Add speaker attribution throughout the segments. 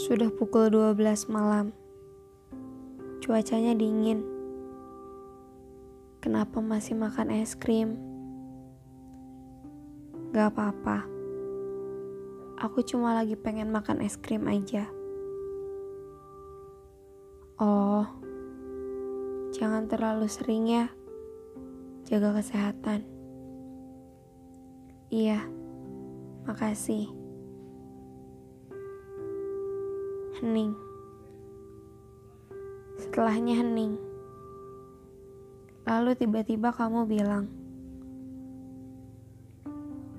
Speaker 1: Sudah pukul 12 malam. Cuacanya dingin. Kenapa masih makan es krim? Gak apa-apa. Aku cuma lagi pengen makan es krim aja. Oh, jangan terlalu sering ya. Jaga kesehatan. Iya, makasih. Hening. Setelahnya hening. Lalu tiba-tiba kamu bilang,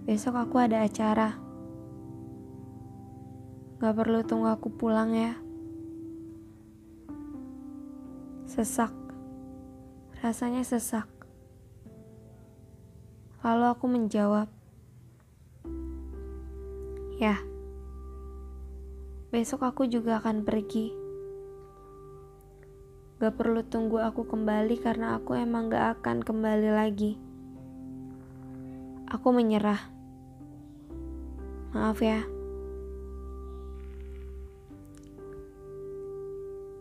Speaker 1: "Besok aku ada acara. Gak perlu tunggu aku pulang ya." Sesak. Rasanya sesak. Lalu aku menjawab, "Ya." Besok aku juga akan pergi. Gak perlu tunggu aku kembali karena aku emang gak akan kembali lagi. Aku menyerah. Maaf ya.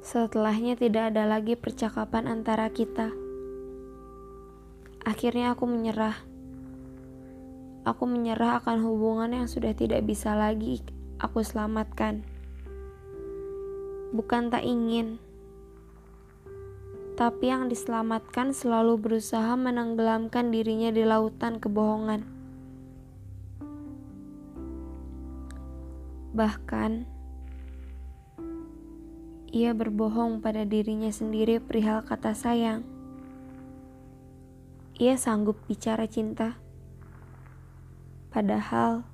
Speaker 1: Setelahnya tidak ada lagi percakapan antara kita. Akhirnya aku menyerah. Aku menyerah akan hubungan yang sudah tidak bisa lagi aku selamatkan bukan tak ingin, tapi yang diselamatkan selalu berusaha menenggelamkan dirinya di lautan kebohongan. Bahkan, ia berbohong pada dirinya sendiri perihal kata sayang. Ia sanggup bicara cinta, padahal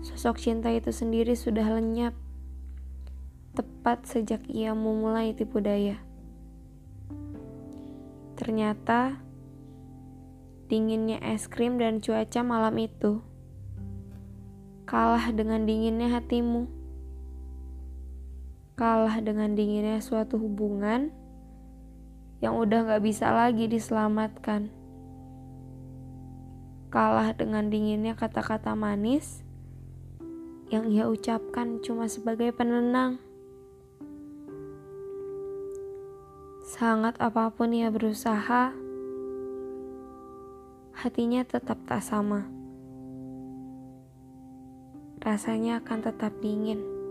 Speaker 1: sosok cinta itu sendiri sudah lenyap tepat sejak ia memulai tipu daya. Ternyata dinginnya es krim dan cuaca malam itu kalah dengan dinginnya hatimu. Kalah dengan dinginnya suatu hubungan yang udah gak bisa lagi diselamatkan. Kalah dengan dinginnya kata-kata manis yang ia ucapkan cuma sebagai penenang. Sangat apa pun ia berusaha, hatinya tetap tak sama. Rasanya akan tetap dingin.